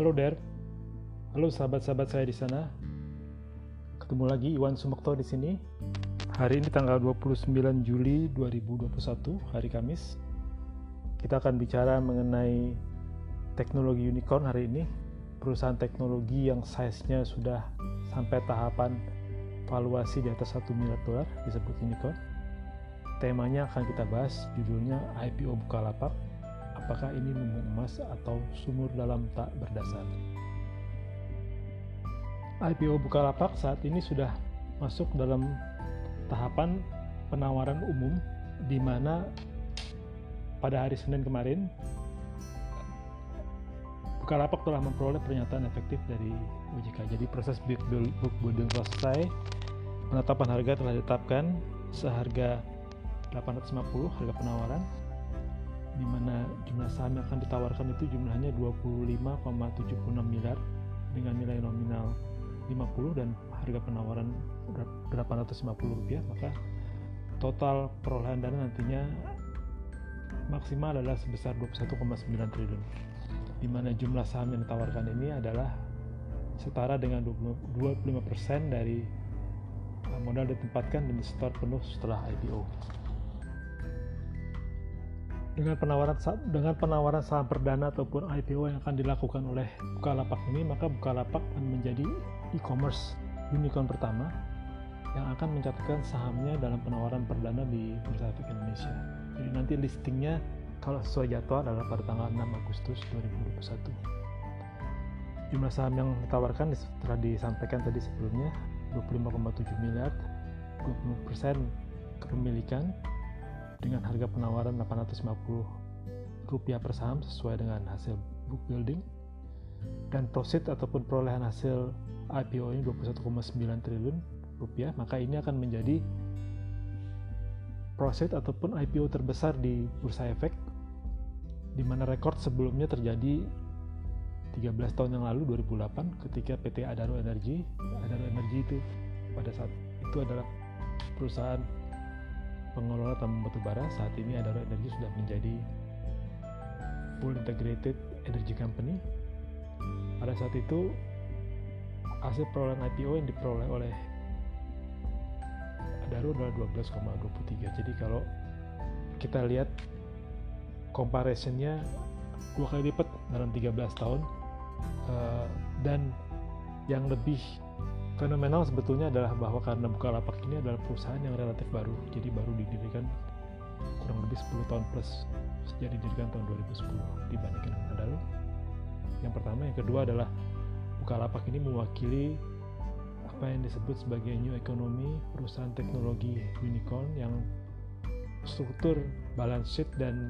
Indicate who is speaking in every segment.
Speaker 1: Halo Der, halo sahabat-sahabat saya di sana. Ketemu lagi Iwan Sumekto di sini. Hari ini tanggal 29 Juli 2021, hari Kamis. Kita akan bicara mengenai teknologi unicorn hari ini. Perusahaan teknologi yang size-nya sudah sampai tahapan valuasi di atas 1 miliar dolar disebut unicorn. Temanya akan kita bahas, judulnya IPO Bukalapak apakah ini lumbung emas atau sumur dalam tak berdasar. IPO Bukalapak saat ini sudah masuk dalam tahapan penawaran umum di mana pada hari Senin kemarin Bukalapak telah memperoleh pernyataan efektif dari OJK. Jadi proses book building selesai, penetapan harga telah ditetapkan seharga 850 harga penawaran di mana jumlah saham yang akan ditawarkan itu jumlahnya 25,76 miliar dengan nilai nominal 50 dan harga penawaran 850 rupiah. Maka total perolehan dana nantinya maksimal adalah sebesar 21,9 triliun. Di mana jumlah saham yang ditawarkan ini adalah setara dengan 25% dari modal ditempatkan dan disetor penuh setelah IPO dengan penawaran dengan penawaran saham perdana ataupun IPO yang akan dilakukan oleh Bukalapak ini maka Bukalapak akan menjadi e-commerce unicorn pertama yang akan mencatatkan sahamnya dalam penawaran perdana di Bursa Efek Indonesia. Jadi nanti listingnya kalau sesuai jadwal adalah pada tanggal 6 Agustus 2021. Jumlah saham yang ditawarkan telah disampaikan tadi sebelumnya 25,7 miliar, 20% kepemilikan, dengan harga penawaran 850 rupiah per saham sesuai dengan hasil book building dan proceed ataupun perolehan hasil IPO ini 21,9 triliun rupiah maka ini akan menjadi proceed ataupun IPO terbesar di Bursa Efek di mana rekor sebelumnya terjadi 13 tahun yang lalu 2008 ketika PT Adaro Energy Adaro Energy itu pada saat itu adalah perusahaan pengelola tambang batubara saat ini Adaro Energy sudah menjadi full integrated energy company. Pada saat itu hasil perolehan IPO yang diperoleh oleh Adaro adalah 12,23. Jadi kalau kita lihat comparisonnya dua kali lipat dalam 13 tahun uh, dan yang lebih fenomenal sebetulnya adalah bahwa karena Bukalapak ini adalah perusahaan yang relatif baru, jadi baru didirikan kurang lebih 10 tahun plus sejak didirikan tahun 2010 dibandingkan dengan Adalo. Yang pertama, yang kedua adalah Bukalapak ini mewakili apa yang disebut sebagai new economy, perusahaan teknologi unicorn yang struktur balance sheet dan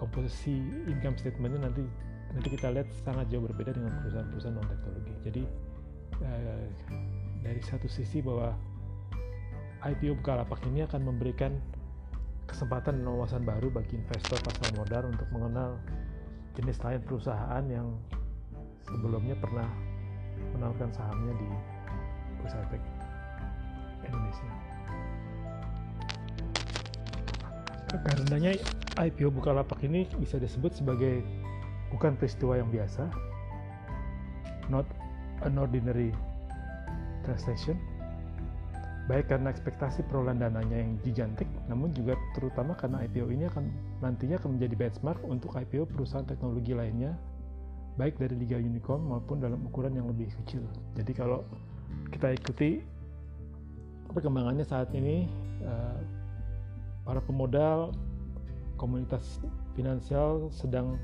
Speaker 1: komposisi income statementnya nanti nanti kita lihat sangat jauh berbeda dengan perusahaan-perusahaan non teknologi. Jadi eh, dari satu sisi bahwa IPO Bukalapak ini akan memberikan kesempatan dan wawasan baru bagi investor pasar modal untuk mengenal jenis lain perusahaan yang sebelumnya pernah menawarkan sahamnya di Bursa Efek Indonesia. Karenanya IPO Bukalapak ini bisa disebut sebagai bukan peristiwa yang biasa, not an ordinary transaction baik karena ekspektasi perolehan dananya yang gigantik namun juga terutama karena IPO ini akan nantinya akan menjadi benchmark untuk IPO perusahaan teknologi lainnya baik dari liga unicorn maupun dalam ukuran yang lebih kecil. Jadi kalau kita ikuti perkembangannya saat ini eh, para pemodal komunitas finansial sedang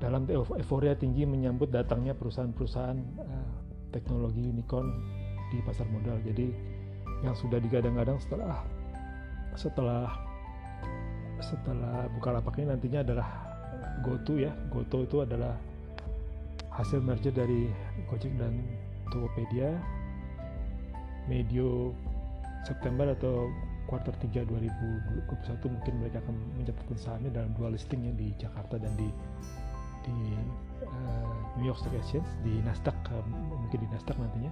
Speaker 1: dalam euforia tinggi menyambut datangnya perusahaan-perusahaan eh, teknologi unicorn di pasar modal. Jadi yang sudah digadang-gadang setelah setelah setelah Bukalapak ini nantinya adalah GoTo ya. GoTo itu adalah hasil merger dari Gojek dan Tokopedia medio September atau kuartal 3 2021 mungkin mereka akan mencatatkan sahamnya dalam dua listingnya di Jakarta dan di di uh, New York Stock Exchange di Nasdaq uh, mungkin di Nasdaq nantinya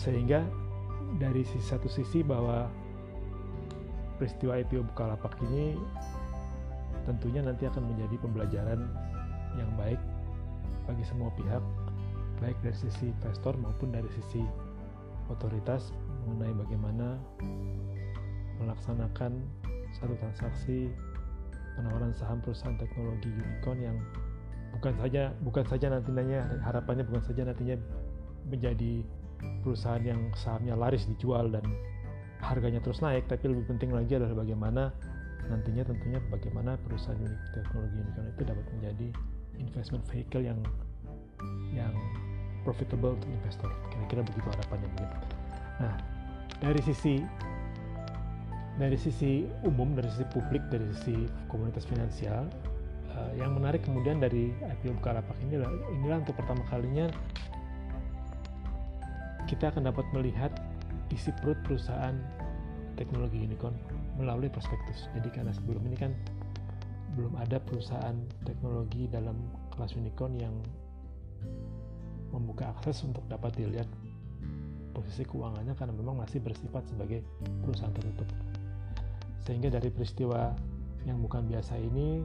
Speaker 1: sehingga dari satu sisi bahwa peristiwa IPO Bukalapak ini tentunya nanti akan menjadi pembelajaran yang baik bagi semua pihak baik dari sisi investor maupun dari sisi otoritas mengenai bagaimana melaksanakan satu transaksi penawaran saham perusahaan teknologi unicorn yang bukan saja bukan saja nantinya harapannya bukan saja nantinya menjadi perusahaan yang sahamnya laris dijual dan harganya terus naik tapi lebih penting lagi adalah bagaimana nantinya tentunya bagaimana perusahaan teknologi unicorn itu dapat menjadi investment vehicle yang yang profitable untuk investor. Kira-kira begitu harapannya mungkin nah dari sisi dari sisi umum dari sisi publik dari sisi komunitas finansial uh, yang menarik kemudian dari IPO Bukalapak ini inilah untuk pertama kalinya kita akan dapat melihat isi perut perusahaan teknologi unicorn melalui prospektus. Jadi karena sebelum ini kan belum ada perusahaan teknologi dalam kelas unicorn yang membuka akses untuk dapat dilihat posisi keuangannya karena memang masih bersifat sebagai perusahaan tertutup. Sehingga dari peristiwa yang bukan biasa ini,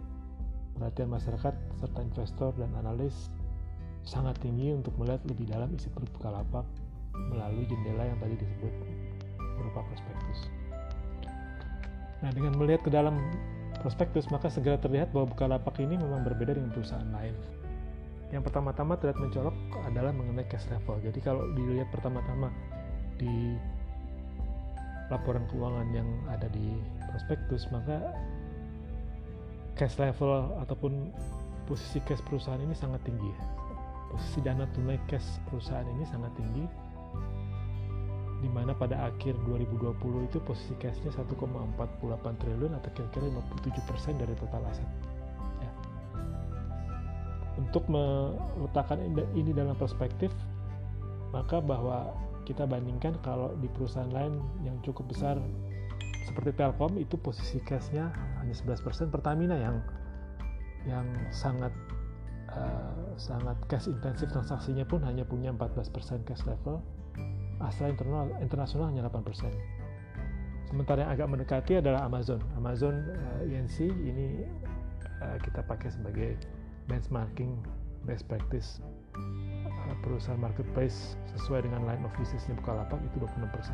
Speaker 1: perhatian masyarakat serta investor dan analis sangat tinggi untuk melihat lebih dalam isi perut Bukalapak melalui jendela yang tadi disebut berupa prospektus. Nah, dengan melihat ke dalam prospektus, maka segera terlihat bahwa Bukalapak ini memang berbeda dengan perusahaan lain. Yang pertama-tama terlihat mencolok adalah mengenai cash level. Jadi kalau dilihat pertama-tama di laporan keuangan yang ada di prospektus, maka cash level ataupun posisi cash perusahaan ini sangat tinggi. Posisi dana tunai cash perusahaan ini sangat tinggi di mana pada akhir 2020 itu posisi cashnya 1,48 triliun atau kira-kira 57% dari total aset. Ya. Untuk meletakkan ini dalam perspektif, maka bahwa kita bandingkan kalau di perusahaan lain yang cukup besar seperti Telkom itu posisi cashnya hanya 11%, Pertamina yang yang sangat uh, sangat cash intensif transaksinya pun hanya punya 14% cash level asal internal, internasional hanya 8%. Sementara yang agak mendekati adalah Amazon. Amazon uh, eh, INC ini uh, kita pakai sebagai benchmarking best practice uh, perusahaan marketplace sesuai dengan line of businessnya Bukalapak itu 26%.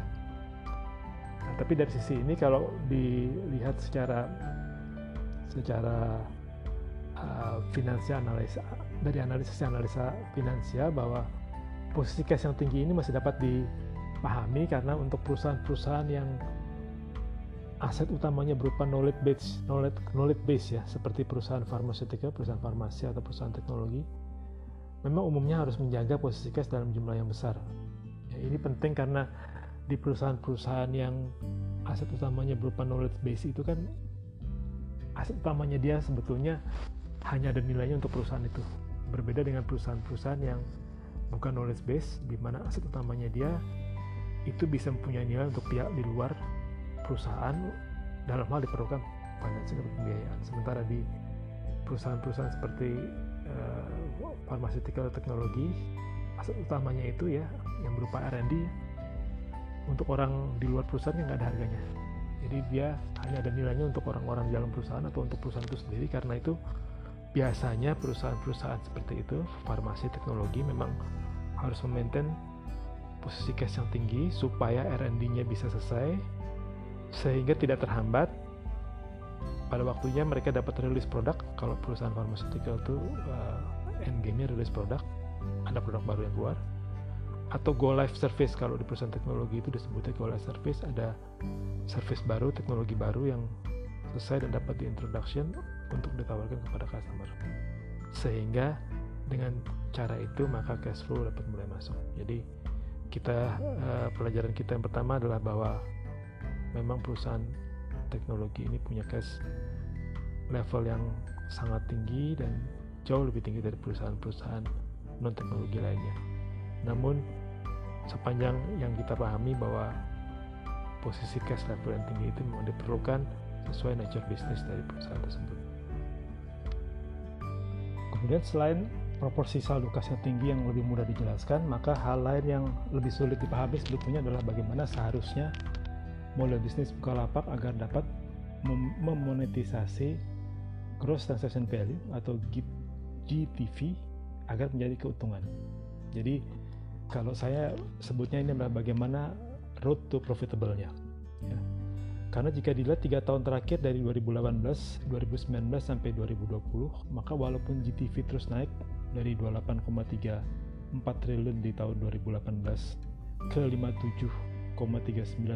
Speaker 1: Nah, tapi dari sisi ini kalau dilihat secara secara uh, finansial analisa dari analisis analisa finansial bahwa posisi cash yang tinggi ini masih dapat dipahami karena untuk perusahaan-perusahaan yang aset utamanya berupa knowledge base, knowledge, knowledge base ya, seperti perusahaan farmasitika, perusahaan farmasi atau perusahaan teknologi, memang umumnya harus menjaga posisi cash dalam jumlah yang besar. Ya, ini penting karena di perusahaan-perusahaan yang aset utamanya berupa knowledge base itu kan aset utamanya dia sebetulnya hanya ada nilainya untuk perusahaan itu. Berbeda dengan perusahaan-perusahaan yang bukan knowledge base di mana aset utamanya dia itu bisa mempunyai nilai untuk pihak di luar perusahaan dalam hal diperlukan financing atau pembiayaan. Sementara di perusahaan-perusahaan seperti uh, pharmaceutical teknologi aset utamanya itu ya yang berupa R&D untuk orang di luar perusahaan yang nggak ada harganya. Jadi dia hanya ada nilainya untuk orang-orang di dalam perusahaan atau untuk perusahaan itu sendiri. Karena itu biasanya perusahaan-perusahaan seperti itu farmasi teknologi memang harus memaintain posisi cash yang tinggi supaya R&D-nya bisa selesai sehingga tidak terhambat. Pada waktunya mereka dapat rilis produk. Kalau perusahaan pharmaceutical itu uh, end game-nya rilis produk ada produk baru yang keluar. Atau go live service. Kalau di perusahaan teknologi itu disebutnya go live service. Ada service baru teknologi baru yang selesai dan dapat diintroduction untuk ditawarkan kepada customer. Sehingga dengan cara itu maka cash flow dapat mulai masuk. Jadi kita uh, pelajaran kita yang pertama adalah bahwa memang perusahaan teknologi ini punya cash level yang sangat tinggi dan jauh lebih tinggi dari perusahaan-perusahaan non teknologi lainnya. Namun sepanjang yang kita pahami bahwa posisi cash level yang tinggi itu memang diperlukan sesuai nature bisnis dari perusahaan tersebut kemudian selain proporsi saldo kas yang tinggi yang lebih mudah dijelaskan, maka hal lain yang lebih sulit dipahami sebetulnya adalah bagaimana seharusnya model bisnis Bukalapak agar dapat mem memonetisasi gross transaction value atau GTV agar menjadi keuntungan. Jadi kalau saya sebutnya ini adalah bagaimana road to profitable-nya. Ya. Karena jika dilihat tiga tahun terakhir dari 2018, 2019 sampai 2020, maka walaupun GTV terus naik dari 28,34 triliun di tahun 2018 ke 57,39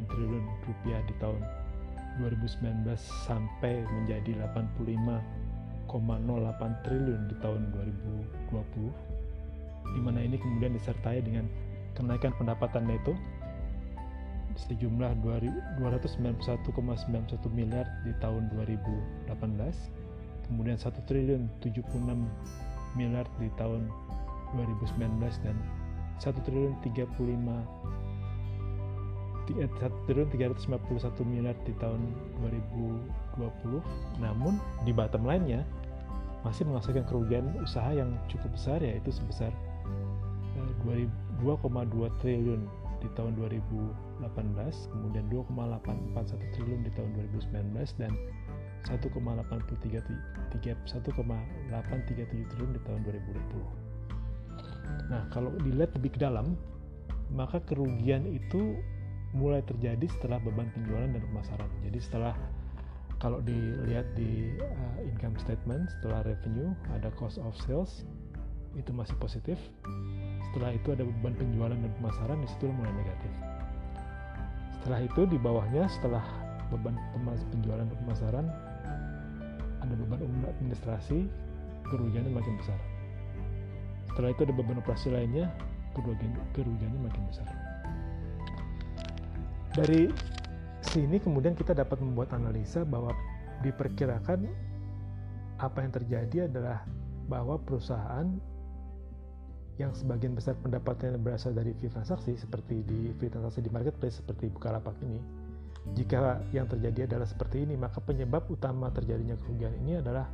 Speaker 1: triliun rupiah di tahun 2019 sampai menjadi 85,08 triliun di tahun 2020 di mana ini kemudian disertai dengan kenaikan pendapatan neto sejumlah 291,91 miliar di tahun 2018 kemudian 1 triliun 76 miliar di tahun 2019 dan 1 triliun 35 1 triliun 351 miliar di tahun 2020 namun di bottom line-nya masih menghasilkan kerugian usaha yang cukup besar yaitu sebesar 2,2 eh, triliun di tahun 2018, kemudian 2,841 triliun di tahun 2019 dan 1,837 triliun di tahun 2020. Nah, kalau dilihat lebih ke dalam, maka kerugian itu mulai terjadi setelah beban penjualan dan pemasaran. Jadi setelah kalau dilihat di uh, income statement, setelah revenue ada cost of sales itu masih positif setelah itu ada beban penjualan dan pemasaran di situ mulai negatif setelah itu di bawahnya setelah beban penjualan dan pemasaran ada beban umum administrasi kerugiannya makin besar. Setelah itu ada beban operasi lainnya kerugian, kerugiannya makin besar. Dari sini kemudian kita dapat membuat analisa bahwa diperkirakan apa yang terjadi adalah bahwa perusahaan yang sebagian besar pendapatannya berasal dari fee transaksi seperti di fee transaksi di marketplace seperti Bukalapak ini. Jika yang terjadi adalah seperti ini maka penyebab utama terjadinya kerugian ini adalah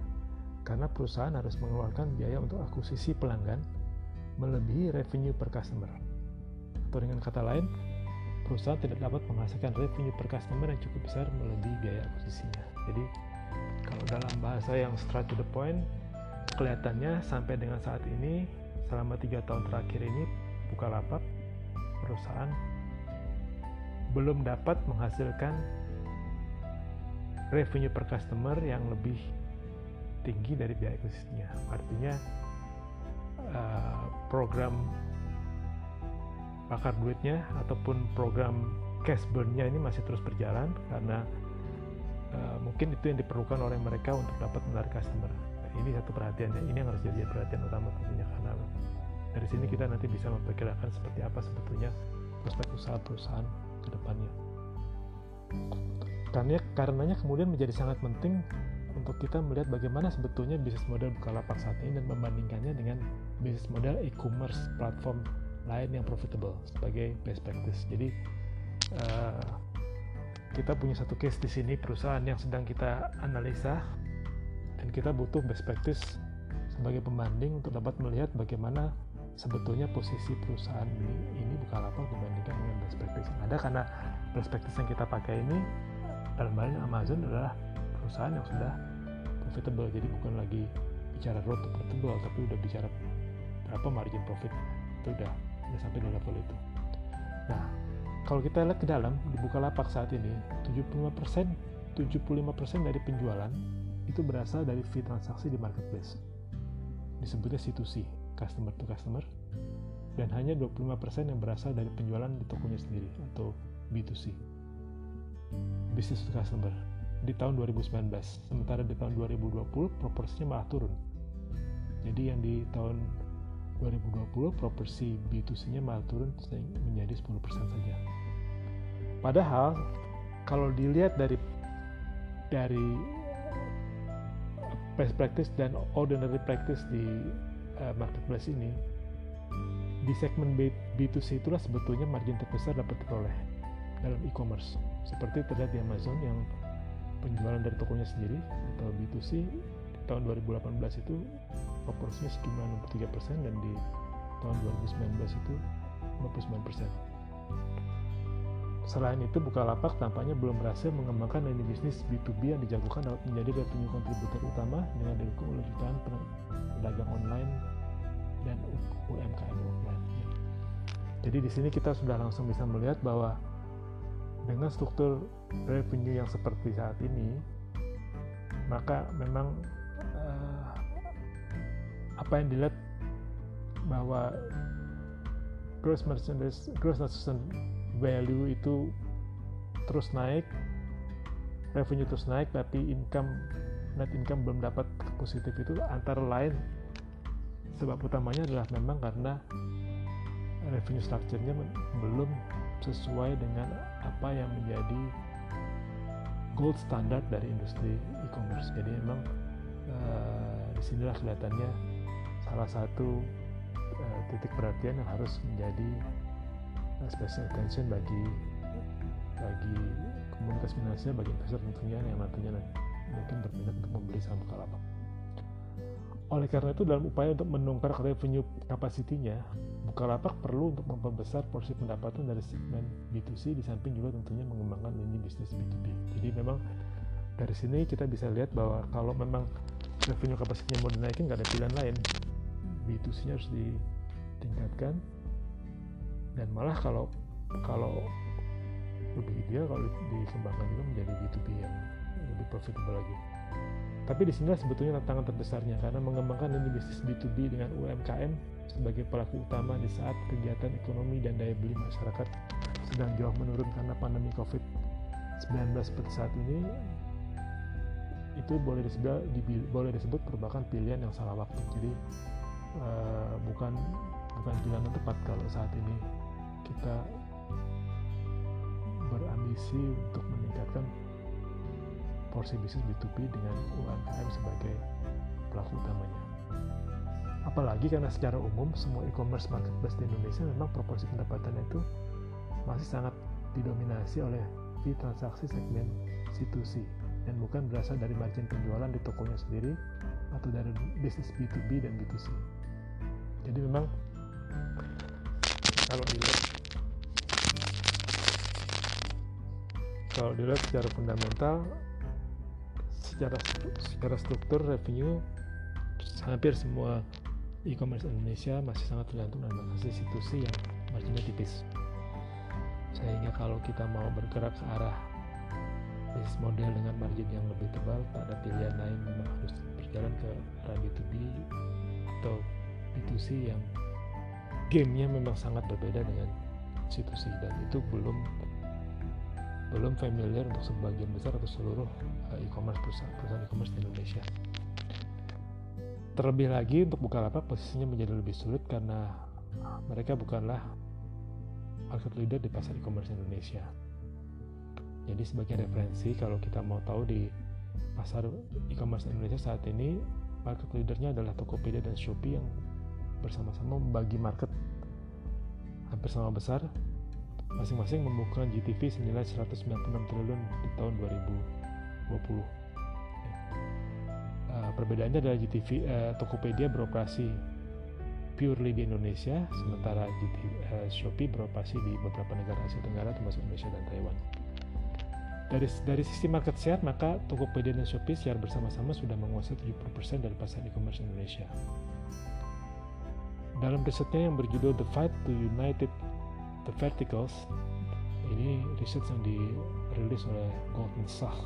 Speaker 1: karena perusahaan harus mengeluarkan biaya untuk akuisisi pelanggan melebihi revenue per customer. Atau dengan kata lain perusahaan tidak dapat menghasilkan revenue per customer yang cukup besar melebihi biaya akuisisinya. Jadi kalau dalam bahasa yang straight to the point kelihatannya sampai dengan saat ini selama tiga tahun terakhir ini Bukalapak perusahaan belum dapat menghasilkan revenue per customer yang lebih tinggi dari biaya akuisisinya. Artinya uh, program bakar duitnya ataupun program cash burn-nya ini masih terus berjalan karena uh, mungkin itu yang diperlukan oleh mereka untuk dapat menarik customer ini satu perhatiannya ini yang harus jadi perhatian utama tentunya karena dari sini kita nanti bisa memperkirakan seperti apa sebetulnya prospek usaha perusahaan ke depannya. Karena karenanya kemudian menjadi sangat penting untuk kita melihat bagaimana sebetulnya bisnis model Bukalapak saat ini dan membandingkannya dengan bisnis model e-commerce platform lain yang profitable sebagai best practice. Jadi uh, kita punya satu case di sini perusahaan yang sedang kita analisa dan kita butuh best practice sebagai pembanding untuk dapat melihat bagaimana sebetulnya posisi perusahaan ini, ini Bukalapak dibandingkan dengan best practice yang ada. Karena best practice yang kita pakai ini dalam hal ini Amazon adalah perusahaan yang sudah profitable. Jadi bukan lagi bicara road profitable tapi udah bicara berapa margin profit itu udah udah sampai di level itu. Nah kalau kita lihat ke dalam di Bukalapak saat ini 75% 75% dari penjualan itu berasal dari fee transaksi di marketplace. Disebutnya C2C, customer to customer, dan hanya 25% yang berasal dari penjualan di tokonya sendiri atau B2C, business to customer, di tahun 2019. Sementara di tahun 2020 proporsinya malah turun. Jadi yang di tahun 2020 proporsi B2C-nya malah turun menjadi 10% saja. Padahal kalau dilihat dari dari best practice dan ordinary practice di uh, marketplace ini di segmen B, B2C itulah sebetulnya margin terbesar dapat diperoleh dalam e-commerce seperti terlihat di Amazon yang penjualan dari tokonya sendiri atau B2C di tahun 2018 itu proporsinya sejumlah 63% dan di tahun 2019 itu 59%. Selain itu, Bukalapak tampaknya belum berhasil mengembangkan lini bisnis B2B yang dijagokan dapat menjadi revenue kontributor utama dengan didukung oleh jutaan pedagang online dan UMKM offline. Jadi di sini kita sudah langsung bisa melihat bahwa dengan struktur revenue yang seperti saat ini, maka memang uh, apa yang dilihat bahwa gross merchandise gross merchandise value itu terus naik revenue terus naik tapi income net income belum dapat positif itu antara lain sebab utamanya adalah memang karena revenue structure-nya belum sesuai dengan apa yang menjadi gold standard dari industri e-commerce. Jadi memang uh, di sinilah kelihatannya salah satu uh, titik perhatian yang harus menjadi special attention bagi bagi komunitas finansial bagi investor tentunya yang nantinya mungkin berminat untuk membeli saham Bukalapak. Oleh karena itu dalam upaya untuk menungkar revenue kapasitinya, Bukalapak perlu untuk memperbesar porsi pendapatan dari segmen B2C di samping juga tentunya mengembangkan lini bisnis B2B. Jadi memang dari sini kita bisa lihat bahwa kalau memang revenue kapasitinya mau dinaikin nggak ada pilihan lain, B2C-nya harus ditingkatkan, dan malah kalau kalau lebih ideal kalau dikembangkan juga menjadi B2B yang lebih profitable lagi. Tapi di sini sebetulnya tantangan terbesarnya karena mengembangkan lini bisnis B2B dengan UMKM sebagai pelaku utama di saat kegiatan ekonomi dan daya beli masyarakat sedang jauh menurun karena pandemi COVID-19 seperti saat ini itu boleh disebut boleh disebut merupakan pilihan yang salah waktu. Jadi uh, bukan bukan pilihan yang tepat kalau saat ini kita berambisi untuk meningkatkan porsi bisnis B2B dengan UMKM sebagai pelaku utamanya. Apalagi karena secara umum semua e-commerce marketplace di Indonesia memang proporsi pendapatan itu masih sangat didominasi oleh fee transaksi segmen C2C dan bukan berasal dari margin penjualan di tokonya sendiri atau dari bisnis B2B dan B2C. Jadi memang kalau dilihat kalau dilihat secara fundamental secara secara struktur revenue hampir semua e-commerce Indonesia masih sangat tergantung dengan institusi yang marginnya tipis. Sehingga kalau kita mau bergerak ke arah bisnis model dengan margin yang lebih tebal tak ada pilihan lain memang harus berjalan ke arah B2B atau B2C yang gamenya memang sangat berbeda dengan institusi dan itu belum belum familiar untuk sebagian besar atau seluruh uh, e-commerce perusahaan e-commerce di Indonesia. Terlebih lagi untuk Bukalapak posisinya menjadi lebih sulit karena mereka bukanlah market leader di pasar e-commerce Indonesia. Jadi sebagai referensi kalau kita mau tahu di pasar e-commerce Indonesia saat ini market leadernya adalah Tokopedia dan Shopee yang bersama-sama membagi market hampir sama besar masing-masing membukukan GTV senilai 196 triliun di tahun 2020. Uh, eh, perbedaannya adalah GTV uh, eh, Tokopedia beroperasi purely di Indonesia, sementara GTV, uh, eh, Shopee beroperasi di beberapa negara Asia Tenggara termasuk Indonesia dan Taiwan. Dari, dari sisi market share, maka Tokopedia dan Shopee secara bersama-sama sudah menguasai 70% dari pasar e-commerce Indonesia. Dalam risetnya yang berjudul The Fight to United The Verticals. Ini riset yang dirilis oleh Goldman Sachs.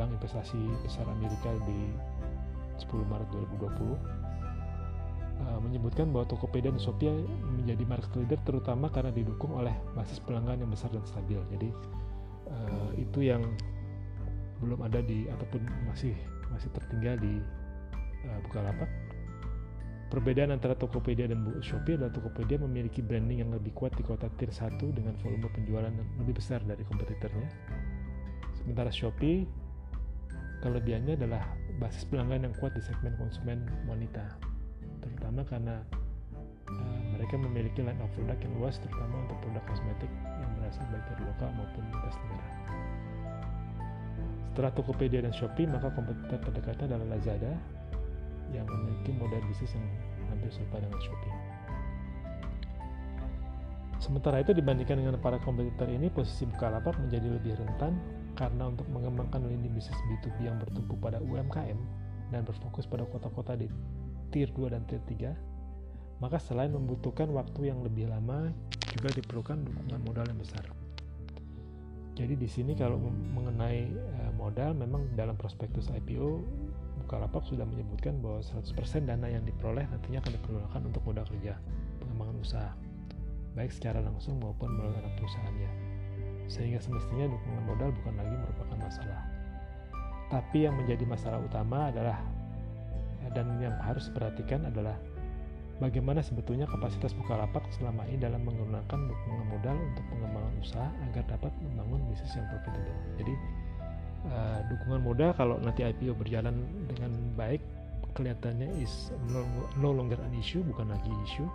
Speaker 1: Bank investasi besar Amerika di 10 Maret 2020 uh, menyebutkan bahwa Tokopedia dan Shopee menjadi market leader terutama karena didukung oleh basis pelanggan yang besar dan stabil. Jadi uh, itu yang belum ada di ataupun masih masih tertinggal di uh, Bukalapak Perbedaan antara Tokopedia dan Shopee adalah Tokopedia memiliki branding yang lebih kuat di kota tier 1 dengan volume penjualan yang lebih besar dari kompetitornya. Sementara Shopee, kelebihannya adalah basis pelanggan yang kuat di segmen konsumen wanita, terutama karena uh, mereka memiliki line of product yang luas terutama untuk produk kosmetik yang berasal baik dari lokal maupun lintas negara. Setelah Tokopedia dan Shopee, maka kompetitor terdekatnya adalah Lazada yang memiliki model bisnis yang hampir serupa dengan Shopee. Sementara itu dibandingkan dengan para kompetitor ini, posisi Bukalapak menjadi lebih rentan karena untuk mengembangkan lini bisnis B2B yang bertumpu pada UMKM dan berfokus pada kota-kota di Tier 2 dan Tier 3, maka selain membutuhkan waktu yang lebih lama, juga diperlukan dukungan modal yang besar. Jadi di sini kalau mengenai uh, modal, memang dalam prospektus IPO Bukalapak sudah menyebutkan bahwa 100% dana yang diperoleh nantinya akan dipergunakan untuk modal kerja, pengembangan usaha, baik secara langsung maupun melalui anak perusahaannya. Sehingga semestinya dukungan modal bukan lagi merupakan masalah. Tapi yang menjadi masalah utama adalah dan yang harus diperhatikan adalah bagaimana sebetulnya kapasitas Bukalapak selama ini dalam menggunakan dukungan modal untuk pengembangan usaha agar dapat membangun bisnis yang profitable. Jadi uh, dukungan modal kalau nanti IPO berjalan dengan baik kelihatannya is no, no longer an issue, bukan lagi isu,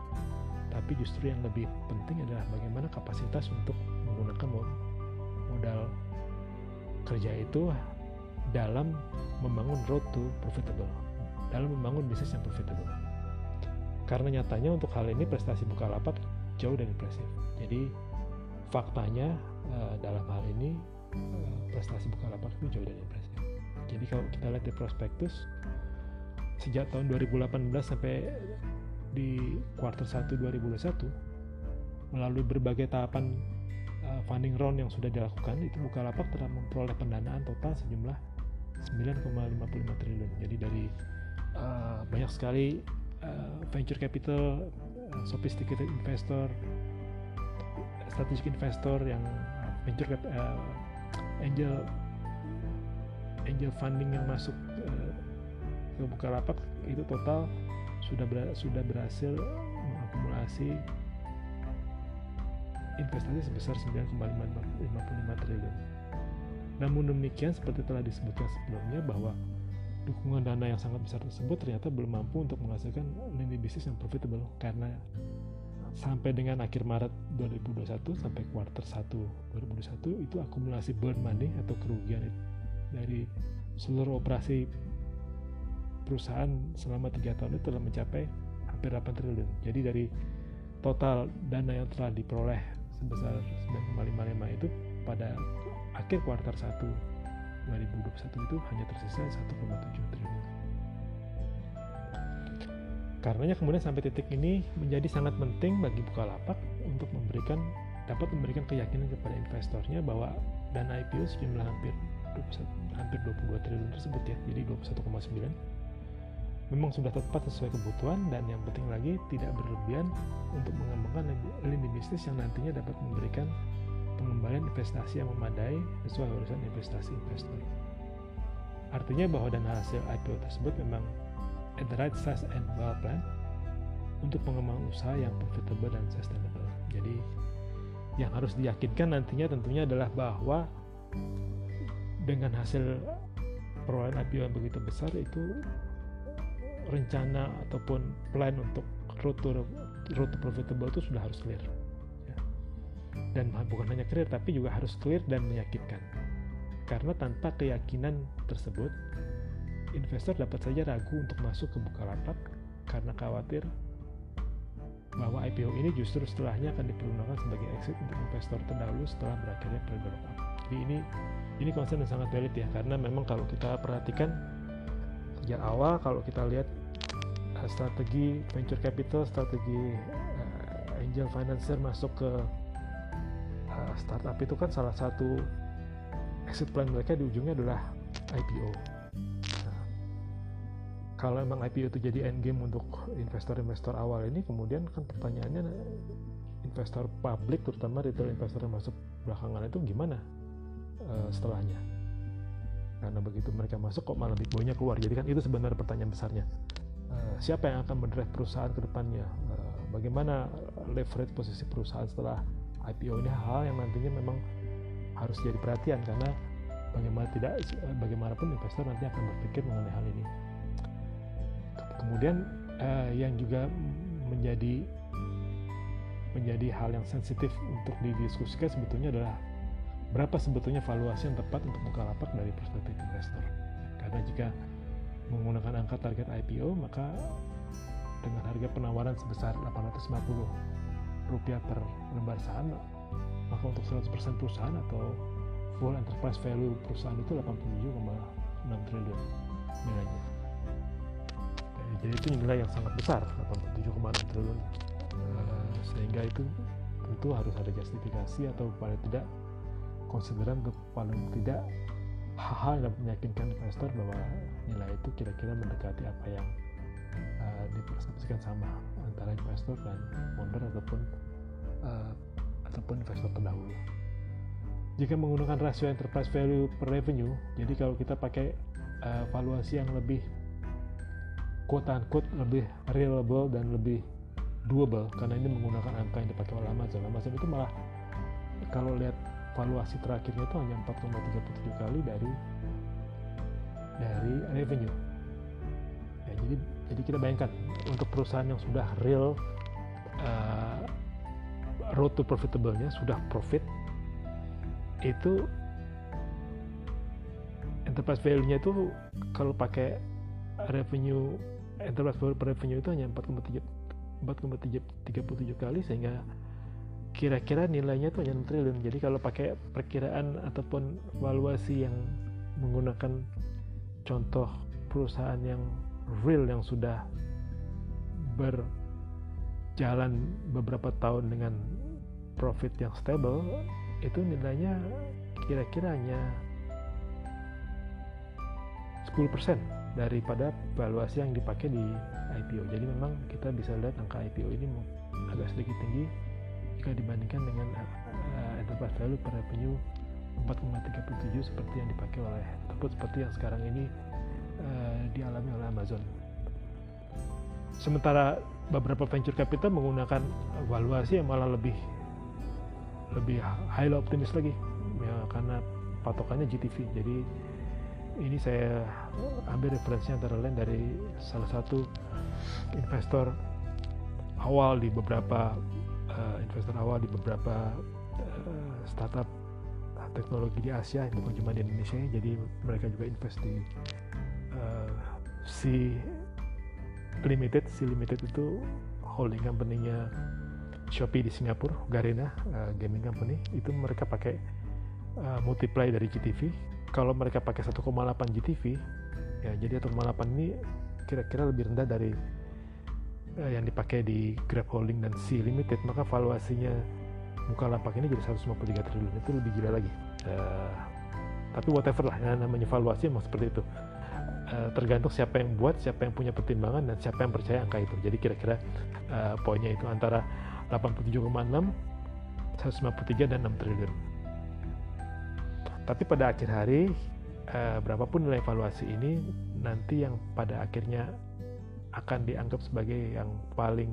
Speaker 1: tapi justru yang lebih penting adalah bagaimana kapasitas untuk menggunakan modal kerja itu dalam membangun road to profitable, dalam membangun bisnis yang profitable karena nyatanya untuk hal ini prestasi Bukalapak jauh dari impresif. Jadi faktanya uh, dalam hal ini uh, prestasi Bukalapak itu jauh dari impresif. Jadi kalau kita lihat di prospektus sejak tahun 2018 sampai di kuartal 1 2021 melalui berbagai tahapan uh, funding round yang sudah dilakukan itu Bukalapak telah memperoleh pendanaan total sejumlah 9,55 triliun. Jadi dari uh, banyak sekali uh, venture capital, uh, sophisticated investor, strategic investor yang venture cap, uh, angel angel funding yang masuk uh, ke Bukalapak itu total sudah ber, sudah berhasil mengakumulasi investasi sebesar 9,55 triliun. Namun demikian seperti telah disebutkan sebelumnya bahwa dukungan dana yang sangat besar tersebut ternyata belum mampu untuk menghasilkan lini bisnis yang profitable karena sampai dengan akhir Maret 2021 sampai kuartal 1 2021 itu akumulasi burn money atau kerugian dari seluruh operasi perusahaan selama tiga tahun itu telah mencapai hampir 8 triliun. Jadi dari total dana yang telah diperoleh sebesar 9,55 itu pada akhir kuartal 1 2021 itu hanya tersisa 1,7 triliun. Karenanya kemudian sampai titik ini menjadi sangat penting bagi Bukalapak untuk memberikan dapat memberikan keyakinan kepada investornya bahwa dana IPO sejumlah hampir 21, hampir 22 triliun tersebut ya, jadi 21,9 memang sudah tepat sesuai kebutuhan dan yang penting lagi tidak berlebihan untuk mengembangkan lini bisnis yang nantinya dapat memberikan pengembalian investasi yang memadai sesuai urusan investasi investor. Artinya bahwa dana hasil IPO tersebut memang at the right size and well plan untuk pengembangan usaha yang profitable dan sustainable. Jadi yang harus diyakinkan nantinya tentunya adalah bahwa dengan hasil perolehan IPO yang begitu besar itu rencana ataupun plan untuk to profitable itu sudah harus clear dan bukan hanya clear tapi juga harus clear dan meyakinkan karena tanpa keyakinan tersebut investor dapat saja ragu untuk masuk ke Bukalapak karena khawatir bahwa IPO ini justru setelahnya akan dipergunakan sebagai exit untuk investor terdahulu setelah berakhirnya periode lockup. Jadi ini ini konsep yang sangat valid ya karena memang kalau kita perhatikan sejak awal kalau kita lihat uh, strategi venture capital, strategi uh, angel financier masuk ke uh, startup itu kan salah satu exit plan mereka di ujungnya adalah IPO. Nah, kalau emang IPO itu jadi end game untuk investor-investor awal ini, kemudian kan pertanyaannya investor publik terutama retail investor yang masuk belakangan itu gimana uh, setelahnya? Karena begitu mereka masuk kok malah banyak keluar. Jadi kan itu sebenarnya pertanyaan besarnya. Uh, siapa yang akan mendrive perusahaan ke depannya? Bagaimana leverage posisi perusahaan setelah IPO ini hal yang nantinya memang harus jadi perhatian karena bagaimana tidak bagaimanapun investor nanti akan berpikir mengenai hal ini. Kemudian eh, yang juga menjadi menjadi hal yang sensitif untuk didiskusikan sebetulnya adalah berapa sebetulnya valuasi yang tepat untuk Bukalapak dari perspektif investor. Karena jika menggunakan angka target IPO maka dengan harga penawaran sebesar 850 rupiah per lembar saham maka untuk 100% perusahaan atau full enterprise value perusahaan itu 87,6 triliun nilainya. Jadi itu nilai yang sangat besar 87,6 triliun. Uh, sehingga itu tentu harus ada justifikasi atau paling tidak konsideran untuk paling tidak hal-hal yang meyakinkan investor bahwa nilai itu kira-kira mendekati apa yang uh, dipersepsikan sama antara investor dan founder ataupun uh, ataupun investor terdahulu. Jika menggunakan rasio enterprise value per revenue, jadi kalau kita pakai uh, valuasi yang lebih quote unquote lebih reliable dan lebih doable karena ini menggunakan angka yang dipakai oleh Amazon. Amazon itu malah kalau lihat valuasi terakhirnya itu hanya 4,37 kali dari dari revenue. Ya, jadi jadi kita bayangkan untuk perusahaan yang sudah real uh, road to profitable-nya sudah profit itu enterprise value-nya itu kalau pakai revenue enterprise value per revenue itu hanya 4,3 4,37 kali sehingga kira-kira nilainya itu hanya 6 triliun. Jadi kalau pakai perkiraan ataupun valuasi yang menggunakan contoh perusahaan yang real yang sudah berjalan beberapa tahun dengan profit yang stable itu nilainya kira-kira hanya 10% daripada valuasi yang dipakai di IPO. Jadi memang kita bisa lihat angka IPO ini agak sedikit tinggi jika dibandingkan dengan uh, enterprise value per revenue 4,37 seperti yang dipakai oleh ataupun seperti yang sekarang ini uh, dialami oleh Amazon. Sementara beberapa venture capital menggunakan valuasi yang malah lebih lebih highly optimis lagi ya karena patokannya GTV. Jadi ini saya ambil referensinya antara lain dari salah satu investor awal di beberapa uh, investor awal di beberapa uh, startup teknologi di Asia bukan cuma di Indonesia jadi mereka juga invest di C Limited C Limited itu holding company-nya Shopee di Singapura Garena uh, gaming company itu mereka pakai uh, multiply dari GTV kalau mereka pakai 1,8 GTV ya jadi 1,8 ini kira-kira lebih rendah dari uh, yang dipakai di Grab Holding dan C Limited. Maka valuasinya lapak ini jadi 153 triliun. Itu lebih gila lagi. Uh, tapi whatever lah ya, namanya valuasi emang seperti itu uh, tergantung siapa yang buat siapa yang punya pertimbangan dan siapa yang percaya angka itu. Jadi kira-kira uh, poinnya itu antara 87,6 153 dan 6 triliun. Tapi pada akhir hari eh, berapapun nilai valuasi ini nanti yang pada akhirnya akan dianggap sebagai yang paling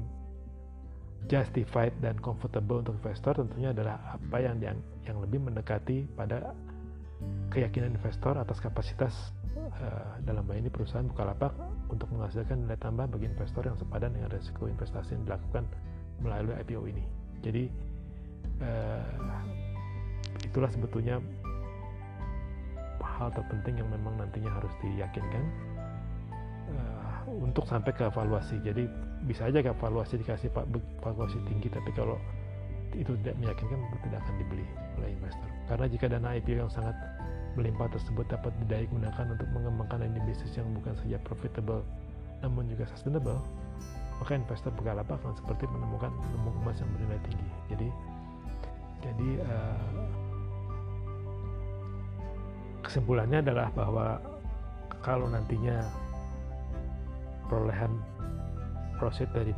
Speaker 1: justified dan comfortable untuk investor tentunya adalah apa yang, yang lebih mendekati pada keyakinan investor atas kapasitas uh, dalam hal ini perusahaan Bukalapak untuk menghasilkan nilai tambah bagi investor yang sepadan dengan risiko investasi yang dilakukan melalui IPO ini. Jadi uh, itulah sebetulnya hal terpenting yang memang nantinya harus diyakinkan uh, untuk sampai ke evaluasi. Jadi bisa aja ke evaluasi dikasih pak evaluasi tinggi, tapi kalau itu tidak meyakinkan tidak akan dibeli oleh investor. Karena jika dana IPO yang sangat melimpah tersebut dapat didaya gunakan untuk mengembangkan ini bisnis yang bukan saja profitable namun juga sustainable, maka investor Bukalapak akan seperti menemukan lumbung emas yang bernilai tinggi. Jadi jadi uh, kesimpulannya adalah bahwa kalau nantinya perolehan proset dari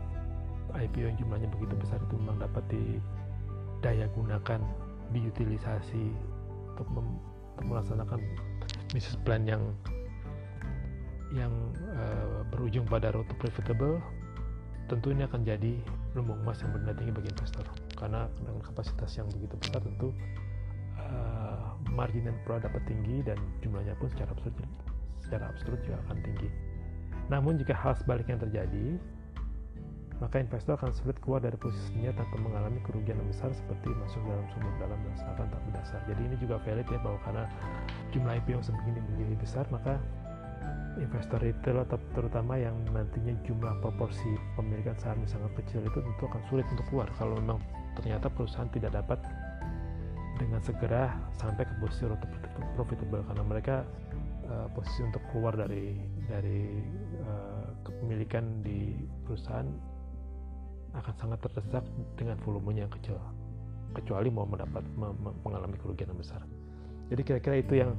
Speaker 1: IPO yang jumlahnya begitu besar itu memang dapat didaya gunakan, diutilisasi untuk melaksanakan bisnis plan yang yang uh, berujung pada road to profitable tentu ini akan jadi lumbung emas yang bernilai tinggi bagi investor karena dengan kapasitas yang begitu besar tentu margin yang perlu dapat tinggi dan jumlahnya pun secara absolut secara absolut juga akan tinggi. Namun jika hal sebaliknya terjadi, maka investor akan sulit keluar dari posisinya tanpa mengalami kerugian yang besar seperti masuk dalam sumur dalam dan tak berdasar. Jadi ini juga valid ya bahwa karena jumlah IPO sebegini begini besar maka investor retail atau terutama yang nantinya jumlah proporsi pemilikan saham sangat kecil itu tentu akan sulit untuk keluar kalau memang ternyata perusahaan tidak dapat dengan segera sampai ke posisi profitable karena mereka uh, posisi untuk keluar dari dari uh, kepemilikan di perusahaan akan sangat terdesak dengan volumenya yang kecil kecuali mau mendapat mengalami kerugian yang besar. Jadi kira-kira itu yang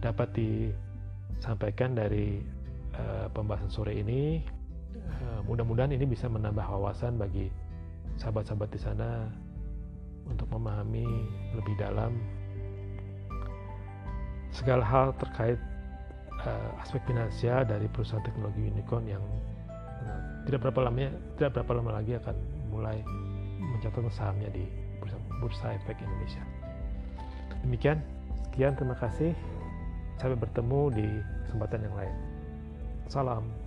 Speaker 1: dapat disampaikan dari uh, pembahasan sore ini. Uh, mudah-mudahan ini bisa menambah wawasan bagi sahabat-sahabat di sana untuk memahami lebih dalam segala hal terkait uh, aspek finansial dari perusahaan teknologi unicorn yang tidak berapa lamanya tidak berapa lama lagi akan mulai mencatatkan sahamnya di bursa, bursa efek Indonesia. Demikian, sekian terima kasih. Sampai bertemu di kesempatan yang lain. Salam.